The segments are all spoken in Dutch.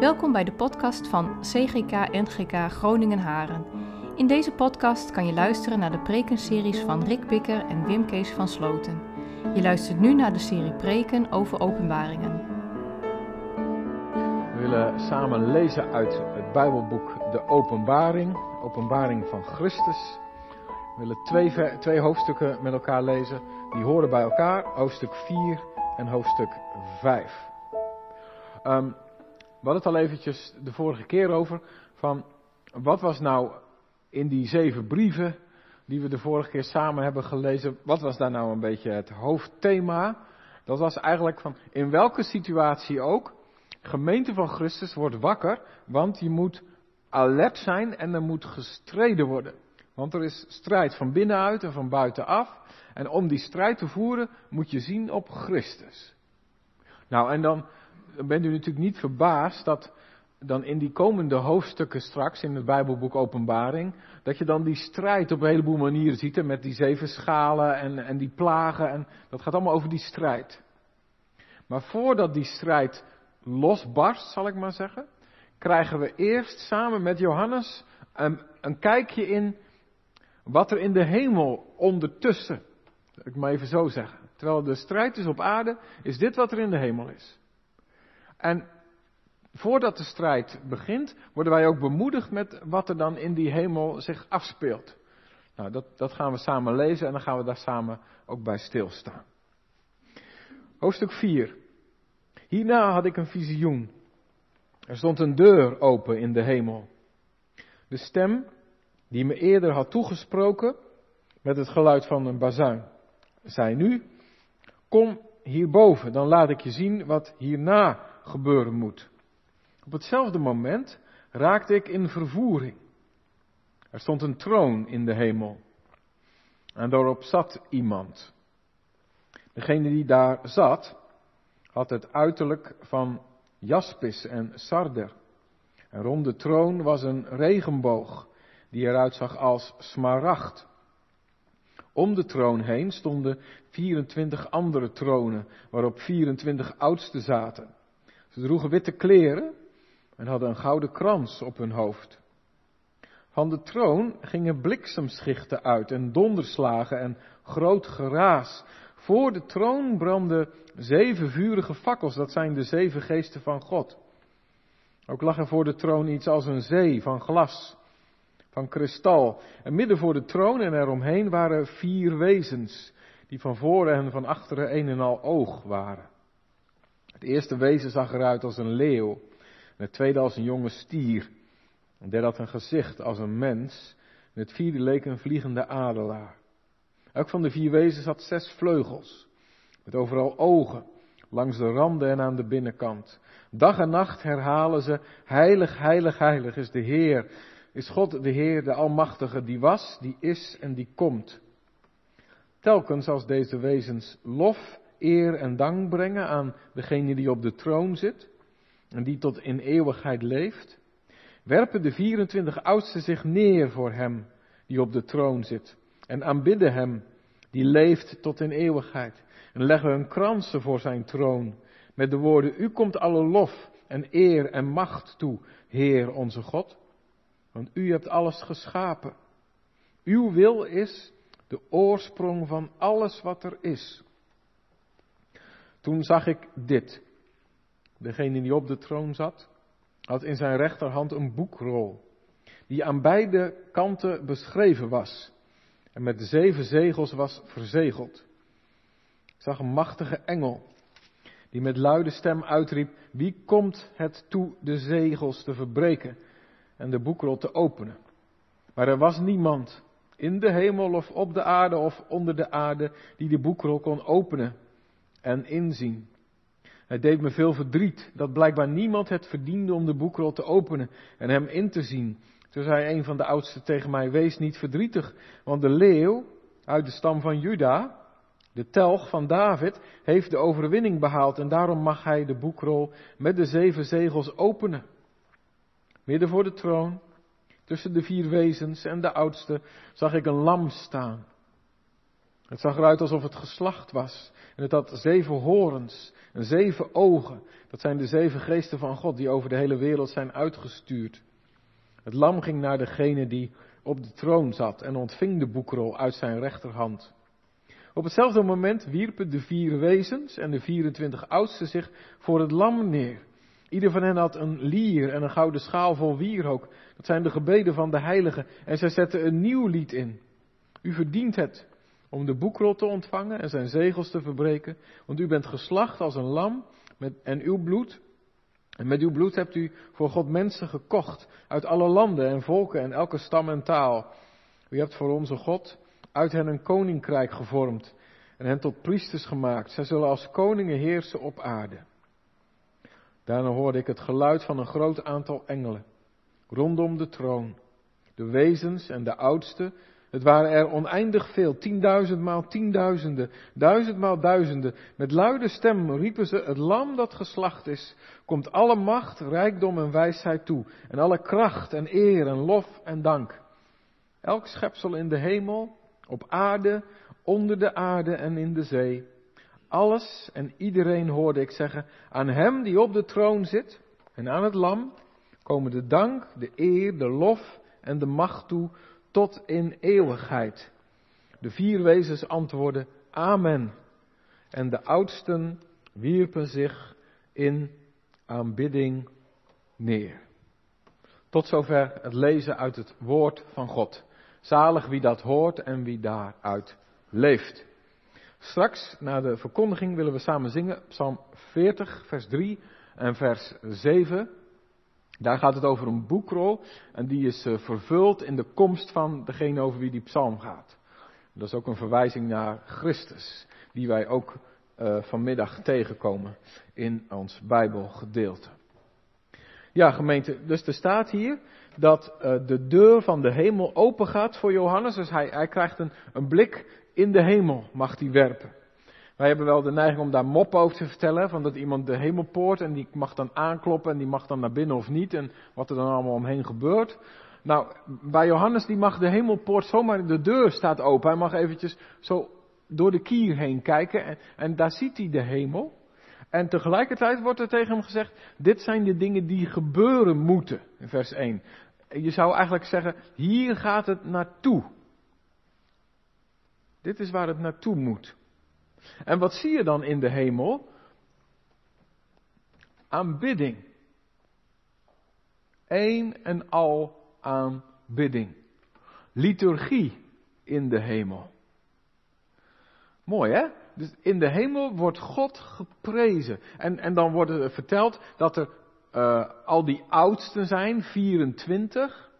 Welkom bij de podcast van CGK NGK Groningen Haren. In deze podcast kan je luisteren naar de prekenseries van Rick Bikker en Wim Kees van Sloten. Je luistert nu naar de serie preken over openbaringen. We willen samen lezen uit het Bijbelboek De Openbaring, Openbaring van Christus. We willen twee, twee hoofdstukken met elkaar lezen, die horen bij elkaar, hoofdstuk 4 en hoofdstuk 5. Um, we hadden het al eventjes de vorige keer over van wat was nou in die zeven brieven die we de vorige keer samen hebben gelezen, wat was daar nou een beetje het hoofdthema? Dat was eigenlijk van in welke situatie ook, gemeente van Christus wordt wakker, want je moet alert zijn en er moet gestreden worden. Want er is strijd van binnenuit en van buitenaf. En om die strijd te voeren moet je zien op Christus. Nou, en dan bent u natuurlijk niet verbaasd dat dan in die komende hoofdstukken straks in het Bijbelboek Openbaring, dat je dan die strijd op een heleboel manieren ziet, met die zeven schalen en, en die plagen, en dat gaat allemaal over die strijd. Maar voordat die strijd losbarst, zal ik maar zeggen, krijgen we eerst samen met Johannes een, een kijkje in wat er in de hemel ondertussen, ik maar even zo zeggen. Terwijl de strijd is op aarde, is dit wat er in de hemel is. En voordat de strijd begint, worden wij ook bemoedigd met wat er dan in die hemel zich afspeelt. Nou, dat, dat gaan we samen lezen en dan gaan we daar samen ook bij stilstaan. Hoofdstuk 4. Hierna had ik een visioen. Er stond een deur open in de hemel. De stem die me eerder had toegesproken met het geluid van een bazuin, zei nu: Kom hierboven, dan laat ik je zien wat hierna gebeuren moet. Op hetzelfde moment raakte ik in vervoering. Er stond een troon in de hemel. En daarop zat iemand. Degene die daar zat, had het uiterlijk van jaspis en sarder. En rond de troon was een regenboog, die eruit zag als smaragd. Om de troon heen stonden 24 andere tronen, waarop 24 oudsten zaten. Ze droegen witte kleren en hadden een gouden krans op hun hoofd. Van de troon gingen bliksemschichten uit en donderslagen en groot geraas. Voor de troon brandden zeven vurige fakkels, dat zijn de zeven geesten van God. Ook lag er voor de troon iets als een zee van glas, van kristal. En midden voor de troon en eromheen waren vier wezens, die van voren en van achteren een en al oog waren. Het eerste wezen zag eruit als een leeuw. Het tweede als een jonge stier. En derde had een gezicht als een mens. En het vierde leek een vliegende adelaar. Elk van de vier wezens had zes vleugels. Met overal ogen. Langs de randen en aan de binnenkant. Dag en nacht herhalen ze: Heilig, heilig, heilig is de Heer. Is God de Heer, de Almachtige, die was, die is en die komt. Telkens als deze wezens lof eer en dank brengen aan degene die op de troon zit en die tot in eeuwigheid leeft, werpen de 24 oudsten zich neer voor hem die op de troon zit en aanbidden hem die leeft tot in eeuwigheid en leggen hun kransen voor zijn troon met de woorden, U komt alle lof en eer en macht toe, Heer onze God, want U hebt alles geschapen. Uw wil is de oorsprong van alles wat er is. Toen zag ik dit. Degene die op de troon zat, had in zijn rechterhand een boekrol, die aan beide kanten beschreven was en met zeven zegels was verzegeld. Ik zag een machtige engel, die met luide stem uitriep, wie komt het toe de zegels te verbreken en de boekrol te openen? Maar er was niemand in de hemel of op de aarde of onder de aarde die de boekrol kon openen en inzien. Het deed me veel verdriet dat blijkbaar niemand het verdiende om de boekrol te openen en hem in te zien. Toen zei een van de oudsten tegen mij, wees niet verdrietig, want de leeuw uit de stam van Juda, de telg van David, heeft de overwinning behaald en daarom mag hij de boekrol met de zeven zegels openen. Midden voor de troon, tussen de vier wezens en de oudste, zag ik een lam staan. Het zag eruit alsof het geslacht was. En het had zeven horens en zeven ogen. Dat zijn de zeven geesten van God die over de hele wereld zijn uitgestuurd. Het lam ging naar degene die op de troon zat en ontving de boekrol uit zijn rechterhand. Op hetzelfde moment wierpen de vier wezens en de 24 oudsten zich voor het lam neer. Ieder van hen had een lier en een gouden schaal vol wierook. Dat zijn de gebeden van de heiligen. En zij zetten een nieuw lied in. U verdient het om de boekrol te ontvangen en zijn zegels te verbreken. Want u bent geslacht als een lam met, en uw bloed. En met uw bloed hebt u voor God mensen gekocht uit alle landen en volken en elke stam en taal. U hebt voor onze God uit hen een koninkrijk gevormd en hen tot priesters gemaakt. Zij zullen als koningen heersen op aarde. Daarna hoorde ik het geluid van een groot aantal engelen rondom de troon. De wezens en de oudsten, het waren er oneindig veel, tienduizend maal tienduizenden, duizend maal duizenden. Met luide stem riepen ze, het lam dat geslacht is, komt alle macht, rijkdom en wijsheid toe, en alle kracht en eer en lof en dank. Elk schepsel in de hemel, op aarde, onder de aarde en in de zee. Alles en iedereen hoorde ik zeggen, aan hem die op de troon zit en aan het lam komen de dank, de eer, de lof en de macht toe tot in eeuwigheid. De vier wezens antwoordden Amen. En de oudsten wierpen zich in aanbidding neer. Tot zover het lezen uit het woord van God. Zalig wie dat hoort en wie daaruit leeft. Straks, na de verkondiging, willen we samen zingen Psalm 40, vers 3 en vers 7. Daar gaat het over een boekrol en die is eh, vervuld in de komst van degene over wie die psalm gaat. Dat is ook een verwijzing naar Christus, die wij ook uh, vanmiddag tegenkomen in ons Bijbelgedeelte. Ja, gemeente, dus er staat hier dat uh, de deur van de hemel open gaat voor Johannes. Dus hij, hij krijgt een, een blik in de hemel, mag hij werpen. Wij hebben wel de neiging om daar mop over te vertellen, van dat iemand de hemelpoort en die mag dan aankloppen en die mag dan naar binnen of niet en wat er dan allemaal omheen gebeurt. Nou, bij Johannes die mag de hemelpoort zomaar, de deur staat open, hij mag eventjes zo door de kier heen kijken en, en daar ziet hij de hemel. En tegelijkertijd wordt er tegen hem gezegd, dit zijn de dingen die gebeuren moeten, in vers 1. Je zou eigenlijk zeggen, hier gaat het naartoe. Dit is waar het naartoe moet. En wat zie je dan in de hemel? Aanbidding. Eén en al aanbidding. Liturgie in de hemel. Mooi hè? Dus in de hemel wordt God geprezen. En, en dan wordt er verteld dat er uh, al die oudsten zijn, 24.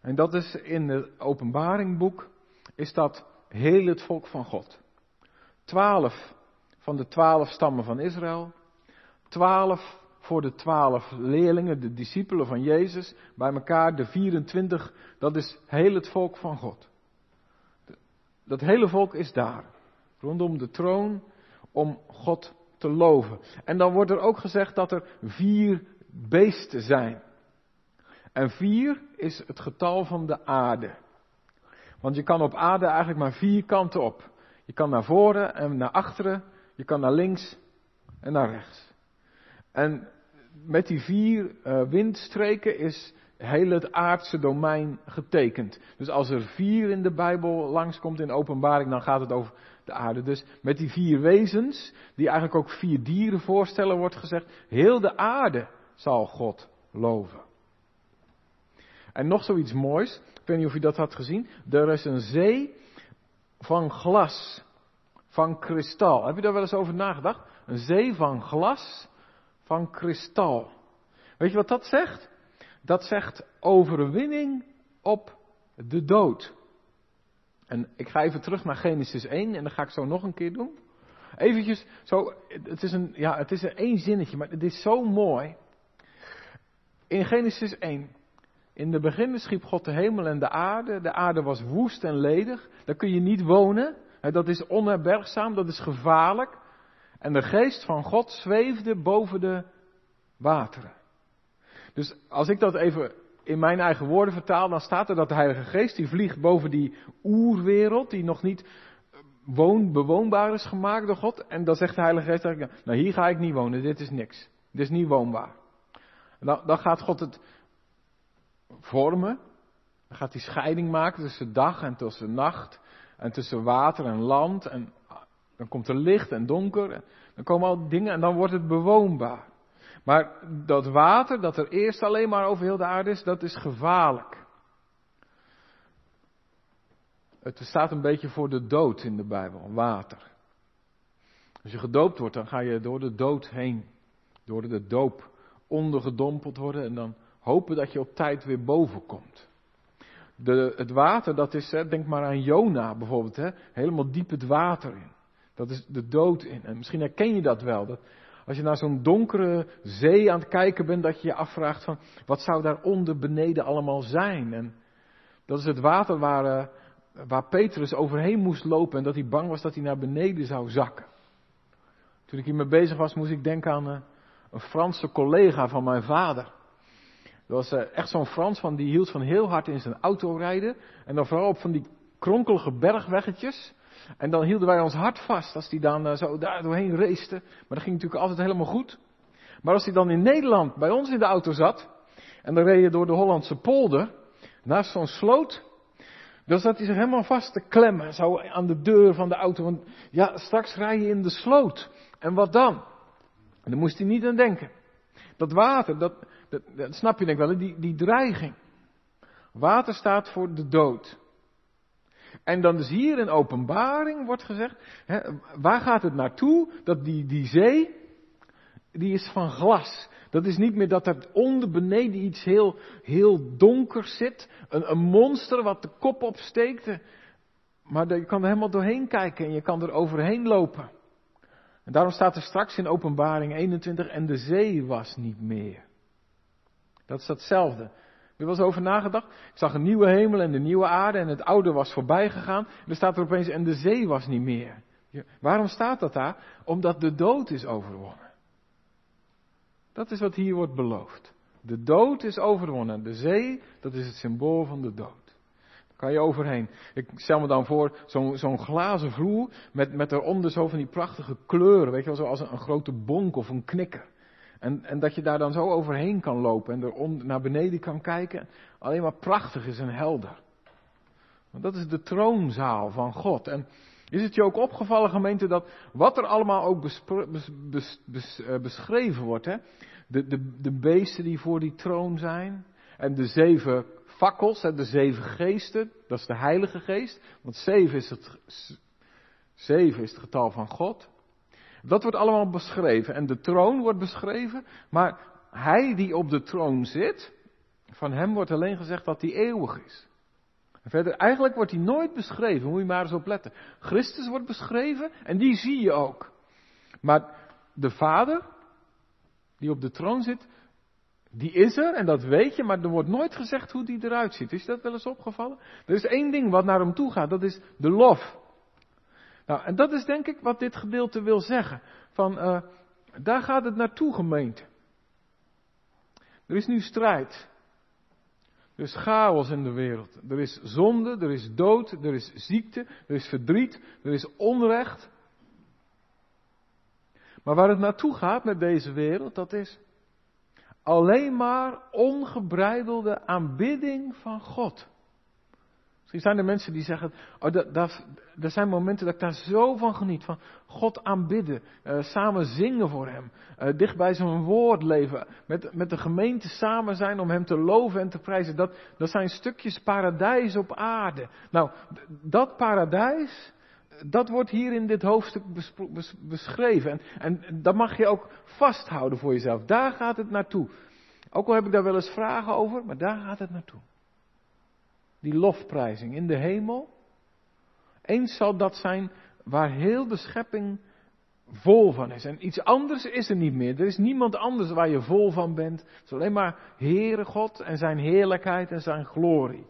En dat is in het openbaringboek, is dat heel het volk van God. Twaalf van de twaalf stammen van Israël. Twaalf voor de twaalf leerlingen, de discipelen van Jezus. Bij elkaar de 24, dat is heel het volk van God. Dat hele volk is daar. Rondom de troon om God te loven. En dan wordt er ook gezegd dat er vier beesten zijn. En vier is het getal van de aarde. Want je kan op aarde eigenlijk maar vier kanten op. Je kan naar voren en naar achteren, je kan naar links en naar rechts. En met die vier uh, windstreken is heel het aardse domein getekend. Dus als er vier in de Bijbel langskomt in openbaring, dan gaat het over de aarde. Dus met die vier wezens, die eigenlijk ook vier dieren voorstellen, wordt gezegd, heel de aarde zal God loven. En nog zoiets moois, ik weet niet of u dat had gezien, er is een zee van glas, van kristal. Heb je daar wel eens over nagedacht? Een zee van glas, van kristal. Weet je wat dat zegt? Dat zegt overwinning op de dood. En ik ga even terug naar Genesis 1 en dat ga ik zo nog een keer doen. Eventjes, zo, het is een, ja, het is een één zinnetje, maar het is zo mooi. In Genesis 1. In de begin schiep God de hemel en de aarde. De aarde was woest en ledig. Daar kun je niet wonen. Dat is onherbergzaam, dat is gevaarlijk. En de geest van God zweefde boven de wateren. Dus als ik dat even in mijn eigen woorden vertaal, dan staat er dat de Heilige Geest die vliegt boven die oerwereld, die nog niet woon, bewoonbaar is gemaakt door God. En dan zegt de Heilige Geest nou hier ga ik niet wonen, dit is niks. Dit is niet woonbaar. Dan, dan gaat God het vormen. Dan gaat hij scheiding maken tussen dag en tussen nacht. En tussen water en land. En dan komt er licht en donker. En dan komen al dingen en dan wordt het bewoonbaar. Maar dat water, dat er eerst alleen maar over heel de aarde is, dat is gevaarlijk. Het staat een beetje voor de dood in de Bijbel, water. Als je gedoopt wordt, dan ga je door de dood heen. Door de doop ondergedompeld worden en dan hopen dat je op tijd weer boven komt. De, het water, dat is, hè, denk maar aan Jona bijvoorbeeld, hè, helemaal diep het water in. Dat is de dood in. En misschien herken je dat wel. Dat als je naar zo'n donkere zee aan het kijken bent, dat je je afvraagt van, wat zou daar onder beneden allemaal zijn? En dat is het water waar, uh, waar Petrus overheen moest lopen en dat hij bang was dat hij naar beneden zou zakken. Toen ik hiermee bezig was, moest ik denken aan uh, een Franse collega van mijn vader. Dat was uh, echt zo'n Frans van die hield van heel hard in zijn auto rijden. En dan vooral op van die kronkelige bergweggetjes. En dan hielden wij ons hart vast als hij dan uh, zo daar doorheen race. Maar dat ging natuurlijk altijd helemaal goed. Maar als hij dan in Nederland bij ons in de auto zat. En dan reed je door de Hollandse polder. Naast zo'n sloot. Dan zat hij zich helemaal vast te klemmen. Zo aan de deur van de auto. Want ja, straks rij je in de sloot. En wat dan? En daar moest hij niet aan denken. Dat water, dat, dat, snap je denk ik wel, die, die dreiging. Water staat voor de dood. En dan dus hier in openbaring wordt gezegd, hè, waar gaat het naartoe? Dat die, die zee, die is van glas. Dat is niet meer dat er onder beneden iets heel, heel donker zit. Een, een monster wat de kop opsteekt. Maar je kan er helemaal doorheen kijken en je kan er overheen lopen. En daarom staat er straks in openbaring 21, en de zee was niet meer. Dat is datzelfde. Heb je wel eens over nagedacht? Ik zag een nieuwe hemel en de nieuwe aarde en het oude was voorbij gegaan. En er staat er opeens, en de zee was niet meer. waarom staat dat daar? Omdat de dood is overwonnen. Dat is wat hier wordt beloofd. De dood is overwonnen. De zee, dat is het symbool van de dood. Daar kan je overheen. Ik stel me dan voor zo'n glazen vloer met, met eronder zo van die prachtige kleuren. Weet je wel, zoals een, een grote bonk of een knikker. En, en dat je daar dan zo overheen kan lopen en er naar beneden kan kijken. Alleen maar prachtig is en helder. Want dat is de troonzaal van God. En is het je ook opgevallen, gemeente, dat wat er allemaal ook eh, beschreven wordt, hè? De, de, de beesten die voor die troon zijn, en de zeven fakkels, hè, de zeven geesten, dat is de Heilige Geest, want zeven is het, zeven is het getal van God. Dat wordt allemaal beschreven. En de troon wordt beschreven. Maar hij die op de troon zit, van hem wordt alleen gezegd dat hij eeuwig is. En verder, eigenlijk wordt hij nooit beschreven, moet je maar eens op letten. Christus wordt beschreven en die zie je ook. Maar de Vader, die op de troon zit, die is er en dat weet je, maar er wordt nooit gezegd hoe die eruit ziet. Is dat wel eens opgevallen? Er is één ding wat naar hem toe gaat, dat is de lof. Nou, en dat is denk ik wat dit gedeelte wil zeggen. Van, uh, daar gaat het naartoe, gemeente. Er is nu strijd. Er is chaos in de wereld. Er is zonde, er is dood, er is ziekte, er is verdriet, er is onrecht. Maar waar het naartoe gaat met deze wereld, dat is alleen maar ongebreidelde aanbidding van God. Misschien zijn er mensen die zeggen, oh, dat, dat, er zijn momenten dat ik daar zo van geniet. Van God aanbidden, uh, samen zingen voor Hem, uh, dicht bij zijn woord leven, met, met de gemeente samen zijn om Hem te loven en te prijzen. Dat, dat zijn stukjes paradijs op aarde. Nou, dat paradijs, dat wordt hier in dit hoofdstuk beschreven. En, en dat mag je ook vasthouden voor jezelf. Daar gaat het naartoe. Ook al heb ik daar wel eens vragen over, maar daar gaat het naartoe die lofprijzing in de hemel. Eens zal dat zijn waar heel de schepping vol van is. En iets anders is er niet meer. Er is niemand anders waar je vol van bent. Het is alleen maar Heere God en zijn heerlijkheid en zijn glorie.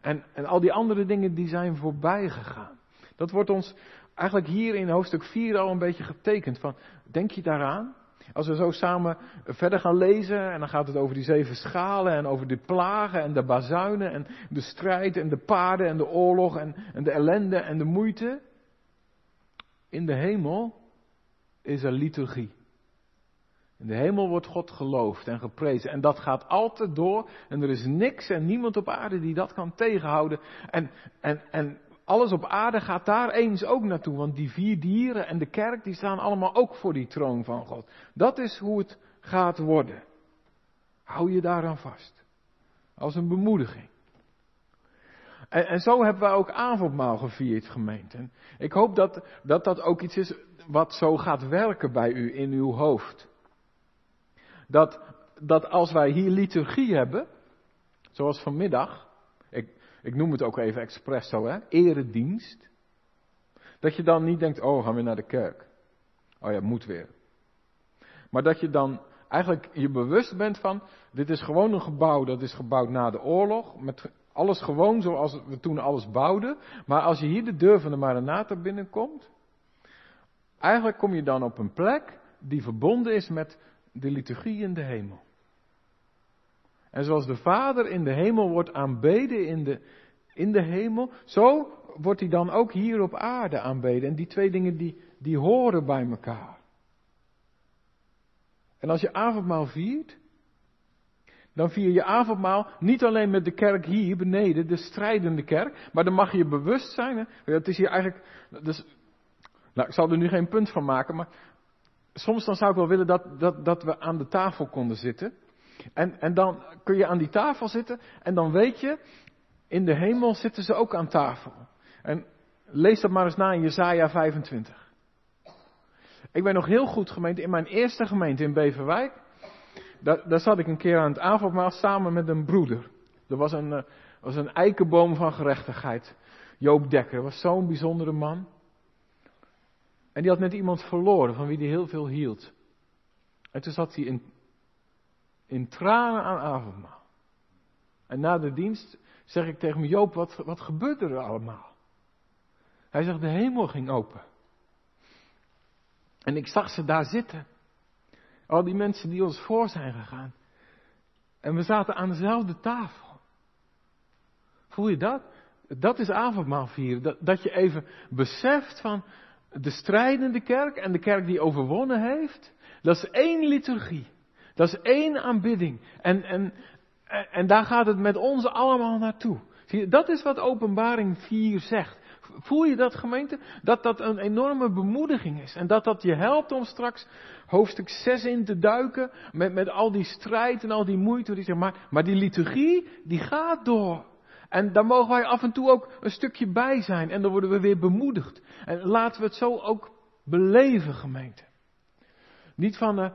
En, en al die andere dingen die zijn voorbij gegaan. Dat wordt ons eigenlijk hier in hoofdstuk 4 al een beetje getekend. Van, denk je daaraan? Als we zo samen verder gaan lezen, en dan gaat het over die zeven schalen en over de plagen en de bazuinen en de strijd en de paarden en de oorlog en, en de ellende en de moeite. In de hemel is er liturgie. In de hemel wordt God geloofd en geprezen. En dat gaat altijd door. En er is niks en niemand op aarde die dat kan tegenhouden. En, en, en alles op aarde gaat daar eens ook naartoe. Want die vier dieren en de kerk, die staan allemaal ook voor die troon van God. Dat is hoe het gaat worden. Hou je daaraan vast. Als een bemoediging. En, en zo hebben wij ook avondmaal gevierd, gemeente. ik hoop dat, dat dat ook iets is wat zo gaat werken bij u in uw hoofd. Dat, dat als wij hier liturgie hebben, zoals vanmiddag, ik, ik noem het ook even expres zo, hè, eredienst. Dat je dan niet denkt, oh, gaan we naar de kerk. Oh ja, moet weer. Maar dat je dan eigenlijk je bewust bent van, dit is gewoon een gebouw dat is gebouwd na de oorlog, met alles gewoon zoals we toen alles bouwden. Maar als je hier de deur van de Maranatha binnenkomt, eigenlijk kom je dan op een plek die verbonden is met de liturgie in de hemel. En zoals de Vader in de hemel wordt aanbeden in de, in de hemel, zo wordt hij dan ook hier op aarde aanbeden. En die twee dingen die, die horen bij elkaar. En als je avondmaal viert, dan vier je avondmaal niet alleen met de kerk hier beneden, de strijdende kerk, maar dan mag je bewust zijn. Hè? Het is hier eigenlijk, dus, nou, ik zal er nu geen punt van maken, maar soms dan zou ik wel willen dat, dat, dat we aan de tafel konden zitten. En, en dan kun je aan die tafel zitten en dan weet je, in de hemel zitten ze ook aan tafel. En lees dat maar eens na in Jezaja 25. Ik ben nog heel goed gemeente, in mijn eerste gemeente in Beverwijk, daar, daar zat ik een keer aan het avondmaal samen met een broeder. Er was een, uh, was een eikenboom van gerechtigheid. Joop Dekker, was zo'n bijzondere man. En die had net iemand verloren van wie hij heel veel hield. En toen zat hij in, in tranen aan avondmaal. En na de dienst zeg ik tegen me, Joop, wat, wat gebeurde er allemaal? Hij zegt, de hemel ging open. En ik zag ze daar zitten. Al die mensen die ons voor zijn gegaan. En we zaten aan dezelfde tafel. Voel je dat? Dat is avondmaal vieren. Dat, dat je even beseft van de strijdende kerk en de kerk die overwonnen heeft. Dat is één liturgie. Dat is één aanbidding. En, en, en daar gaat het met ons allemaal naartoe. Zie je, dat is wat openbaring 4 zegt. Voel je dat gemeente? Dat dat een enorme bemoediging is. En dat dat je helpt om straks hoofdstuk 6 in te duiken. Met, met al die strijd en al die moeite. Die zeg maar, maar die liturgie, die gaat door. En daar mogen wij af en toe ook een stukje bij zijn. En dan worden we weer bemoedigd. En laten we het zo ook beleven, gemeente. Niet van, uh,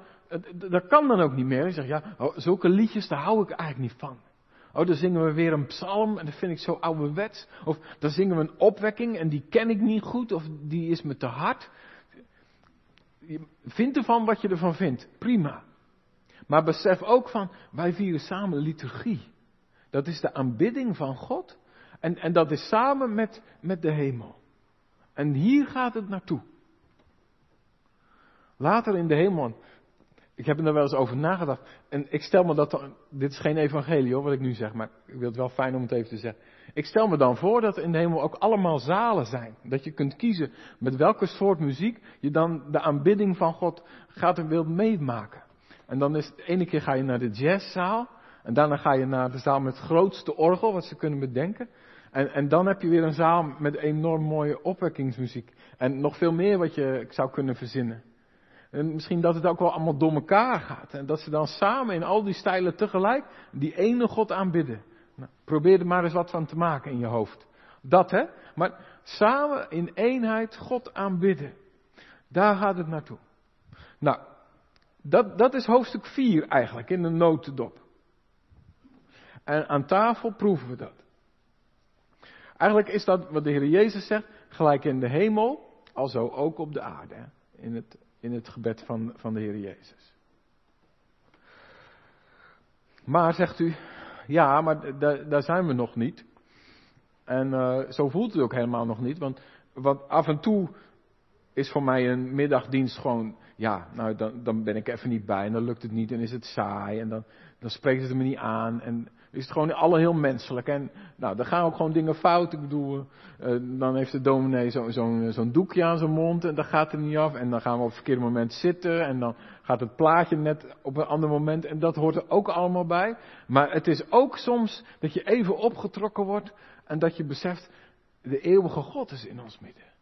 dat kan dan ook niet meer. Je zegt, ja, oh, zulke liedjes, daar hou ik eigenlijk niet van. Oh, dan zingen we weer een psalm en dat vind ik zo ouderwets. Of dan zingen we een opwekking en die ken ik niet goed of die is me te hard. Vind ervan wat je ervan vindt. Prima. Maar besef ook van, wij vieren samen liturgie. Dat is de aanbidding van God. En, en dat is samen met, met de hemel. En hier gaat het naartoe. Later in de hemel ik heb er wel eens over nagedacht. En ik stel me dat dit is geen evangelie hoor, wat ik nu zeg, maar ik wil het wel fijn om het even te zeggen. Ik stel me dan voor dat in de hemel ook allemaal zalen zijn. Dat je kunt kiezen met welke soort muziek je dan de aanbidding van God gaat en wilt meemaken. En dan is ene keer ga je naar de jazzzaal. En daarna ga je naar de zaal met het grootste orgel, wat ze kunnen bedenken. En, en dan heb je weer een zaal met enorm mooie opwekkingsmuziek. En nog veel meer wat je zou kunnen verzinnen. En misschien dat het ook wel allemaal door elkaar gaat. En dat ze dan samen in al die stijlen tegelijk die ene God aanbidden. Nou, probeer er maar eens wat van te maken in je hoofd. Dat hè. Maar samen in eenheid God aanbidden. Daar gaat het naartoe. Nou, dat, dat is hoofdstuk 4 eigenlijk in de notendop. En aan tafel proeven we dat. Eigenlijk is dat wat de Heer Jezus zegt, gelijk in de hemel, alzo ook op de aarde. In het in het gebed van, van de Heer Jezus. Maar zegt u, ja, maar daar zijn we nog niet. En uh, zo voelt u ook helemaal nog niet, want, want af en toe is voor mij een middagdienst gewoon, ja, nou dan, dan ben ik even niet bij en dan lukt het niet en is het saai en dan, dan spreekt het me niet aan en is het gewoon alle heel menselijk. En nou, dan gaan ook gewoon dingen fout. Ik bedoel, uh, dan heeft de dominee zo'n zo zo'n doekje aan zijn mond en dat gaat er niet af. En dan gaan we op het verkeerde moment zitten en dan gaat het plaatje net op een ander moment. En dat hoort er ook allemaal bij. Maar het is ook soms dat je even opgetrokken wordt en dat je beseft, de eeuwige God is in ons midden.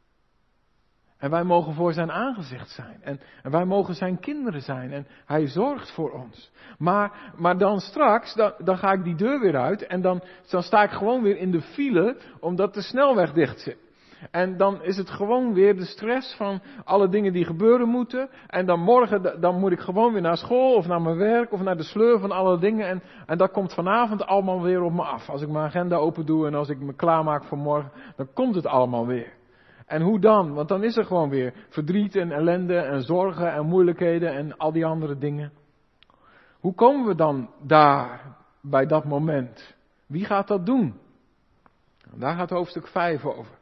En wij mogen voor zijn aangezicht zijn. En, en, wij mogen zijn kinderen zijn. En hij zorgt voor ons. Maar, maar dan straks, dan, dan ga ik die deur weer uit. En dan, dan sta ik gewoon weer in de file, omdat de snelweg dicht zit. En dan is het gewoon weer de stress van alle dingen die gebeuren moeten. En dan morgen, dan moet ik gewoon weer naar school of naar mijn werk of naar de sleur van alle dingen. En, en dat komt vanavond allemaal weer op me af. Als ik mijn agenda open doe en als ik me klaarmaak voor morgen, dan komt het allemaal weer. En hoe dan? Want dan is er gewoon weer verdriet en ellende en zorgen en moeilijkheden en al die andere dingen. Hoe komen we dan daar, bij dat moment? Wie gaat dat doen? Daar gaat hoofdstuk 5 over.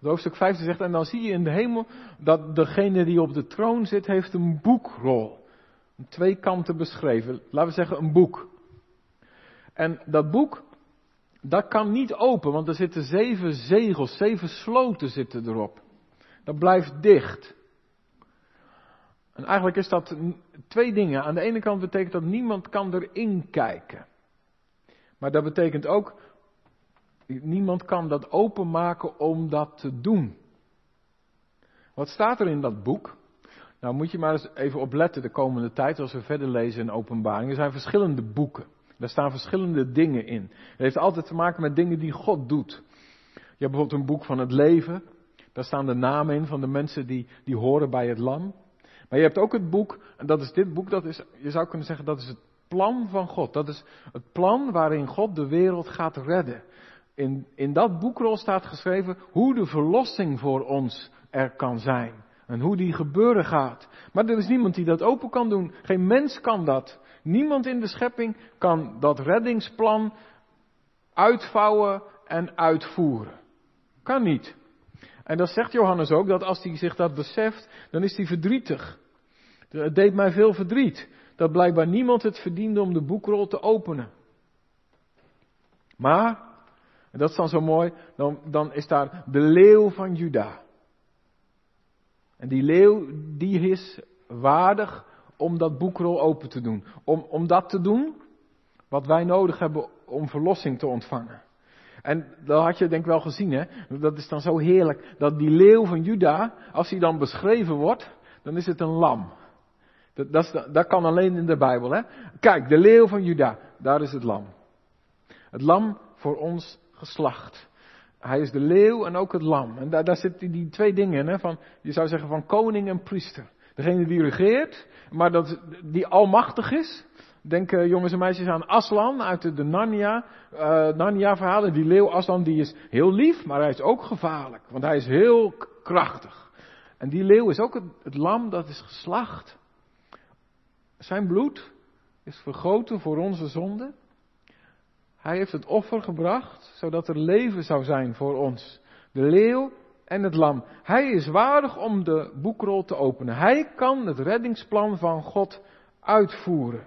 hoofdstuk 5 zegt, en dan zie je in de hemel dat degene die op de troon zit, heeft een boekrol. Twee kanten beschreven. Laten we zeggen een boek. En dat boek, dat kan niet open, want er zitten zeven zegels, zeven sloten zitten erop. Dat blijft dicht. En eigenlijk is dat twee dingen. Aan de ene kant betekent dat niemand kan erin kijken. Maar dat betekent ook, niemand kan dat openmaken om dat te doen. Wat staat er in dat boek? Nou moet je maar eens even opletten de komende tijd als we verder lezen in openbaring. Er zijn verschillende boeken. Daar staan verschillende dingen in. Het heeft altijd te maken met dingen die God doet. Je hebt bijvoorbeeld een boek van het leven. Daar staan de namen in van de mensen die, die horen bij het lam. Maar je hebt ook het boek, en dat is dit boek, dat is, je zou kunnen zeggen, dat is het plan van God. Dat is het plan waarin God de wereld gaat redden. In, in dat boekrol staat geschreven hoe de verlossing voor ons er kan zijn. En hoe die gebeuren gaat. Maar er is niemand die dat open kan doen. Geen mens kan dat. Niemand in de schepping kan dat reddingsplan uitvouwen en uitvoeren. Kan niet. En dat zegt Johannes ook, dat als hij zich dat beseft, dan is hij verdrietig. Het deed mij veel verdriet. Dat blijkbaar niemand het verdiende om de boekrol te openen. Maar, en dat is dan zo mooi, dan, dan is daar de leeuw van Juda. En die leeuw, die is waardig om dat boekrol open te doen. Om, om dat te doen wat wij nodig hebben om verlossing te ontvangen. En dat had je denk ik wel gezien, hè? Dat is dan zo heerlijk. Dat die leeuw van Juda, als hij dan beschreven wordt, dan is het een lam. Dat, dat, dat kan alleen in de Bijbel, hè? Kijk, de leeuw van Juda, daar is het lam. Het lam voor ons geslacht. Hij is de leeuw en ook het lam. En daar, daar zitten die twee dingen in, hè? Van, je zou zeggen van koning en priester. Degene die regeert, maar dat, die almachtig is. Denk uh, jongens en meisjes aan Aslan uit de, Narnia, uh, Narnia verhalen. Die leeuw Aslan die is heel lief, maar hij is ook gevaarlijk. Want hij is heel krachtig. En die leeuw is ook het, het lam dat is geslacht. Zijn bloed is vergoten voor onze zonde. Hij heeft het offer gebracht, zodat er leven zou zijn voor ons. De leeuw en het lam. Hij is waardig om de boekrol te openen. Hij kan het reddingsplan van God uitvoeren.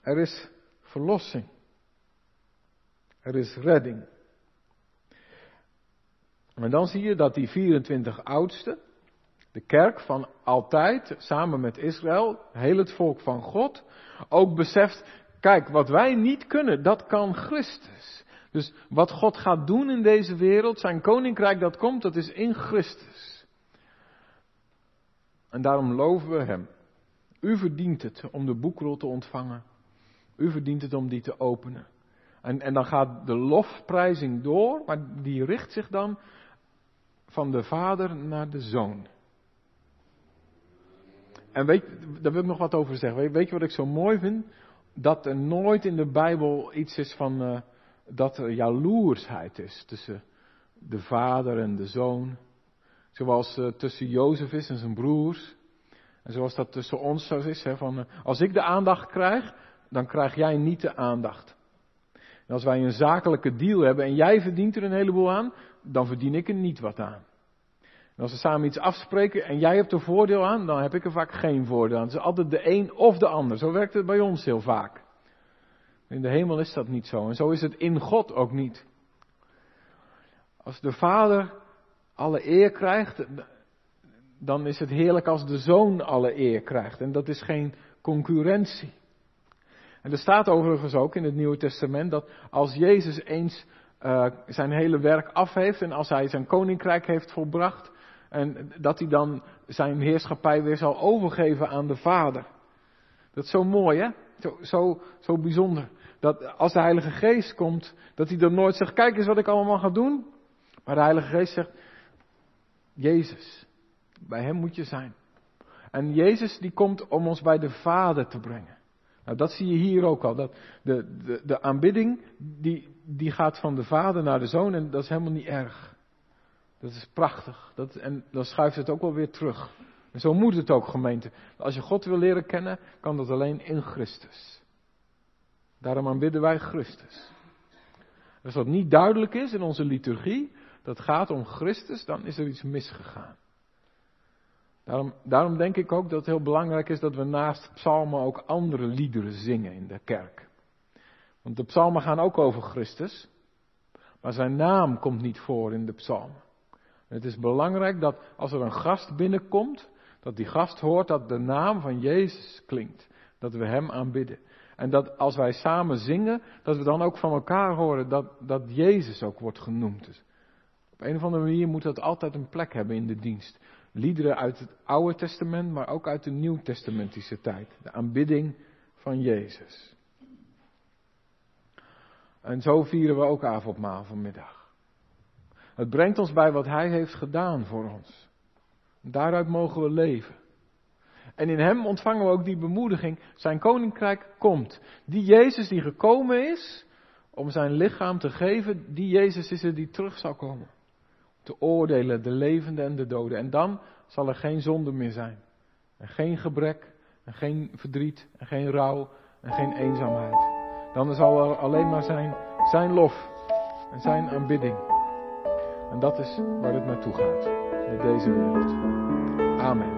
Er is verlossing. Er is redding. En dan zie je dat die 24 oudsten, de kerk van altijd, samen met Israël, heel het volk van God, ook beseft, kijk, wat wij niet kunnen, dat kan Christus. Dus wat God gaat doen in deze wereld, zijn koninkrijk dat komt, dat is in Christus. En daarom loven we Hem. U verdient het om de boekrol te ontvangen. U verdient het om die te openen. En, en dan gaat de lofprijzing door, maar die richt zich dan van de vader naar de zoon. En weet, daar wil ik nog wat over zeggen. Weet, je wat ik zo mooi vind? Dat er nooit in de Bijbel iets is van. Uh, dat er jaloersheid is tussen de vader en de zoon. Zoals uh, tussen Jozef is en zijn broers. En zoals dat tussen ons zo is. Hè, van, uh, als ik de aandacht krijg, dan krijg jij niet de aandacht. Als wij een zakelijke deal hebben en jij verdient er een heleboel aan, dan verdien ik er niet wat aan. En als we samen iets afspreken en jij hebt er voordeel aan, dan heb ik er vaak geen voordeel aan. Het is altijd de een of de ander. Zo werkt het bij ons heel vaak. In de hemel is dat niet zo. En zo is het in God ook niet. Als de Vader alle eer krijgt, dan is het heerlijk als de Zoon alle eer krijgt. En dat is geen concurrentie. En er staat overigens ook in het Nieuwe Testament dat als Jezus eens uh, zijn hele werk af heeft en als hij zijn koninkrijk heeft volbracht, en dat hij dan zijn heerschappij weer zal overgeven aan de Vader. Dat is zo mooi, hè? Zo, zo, zo bijzonder. Dat als de Heilige Geest komt, dat hij dan nooit zegt: Kijk eens wat ik allemaal ga doen. Maar de Heilige Geest zegt: Jezus, bij Hem moet je zijn. En Jezus die komt om ons bij de Vader te brengen. Nou, dat zie je hier ook al. Dat de, de, de aanbidding die, die gaat van de Vader naar de Zoon en dat is helemaal niet erg. Dat is prachtig. Dat, en dan schuift het ook wel weer terug. En zo moet het ook, gemeente. Als je God wil leren kennen, kan dat alleen in Christus. Daarom aanbidden wij Christus. Als dat niet duidelijk is in onze liturgie, dat gaat om Christus, dan is er iets misgegaan. Daarom, daarom denk ik ook dat het heel belangrijk is dat we naast psalmen ook andere liederen zingen in de kerk. Want de psalmen gaan ook over Christus, maar zijn naam komt niet voor in de psalmen. Het is belangrijk dat als er een gast binnenkomt, dat die gast hoort dat de naam van Jezus klinkt. Dat we Hem aanbidden. En dat als wij samen zingen, dat we dan ook van elkaar horen dat, dat Jezus ook wordt genoemd. Dus op een of andere manier moet dat altijd een plek hebben in de dienst. Liederen uit het Oude Testament, maar ook uit de Nieuw-testamentische tijd. De aanbidding van Jezus. En zo vieren we ook avondmaal vanmiddag. Het brengt ons bij wat Hij heeft gedaan voor ons. Daaruit mogen we leven. En in Hem ontvangen we ook die bemoediging. Zijn koninkrijk komt. Die Jezus die gekomen is om zijn lichaam te geven, die Jezus is er die terug zal komen. Te oordelen de levenden en de doden. En dan zal er geen zonde meer zijn. En geen gebrek, en geen verdriet, en geen rouw, en geen eenzaamheid. Dan zal er alleen maar zijn zijn lof en zijn aanbidding. En dat is waar het naartoe gaat in deze wereld. Amen.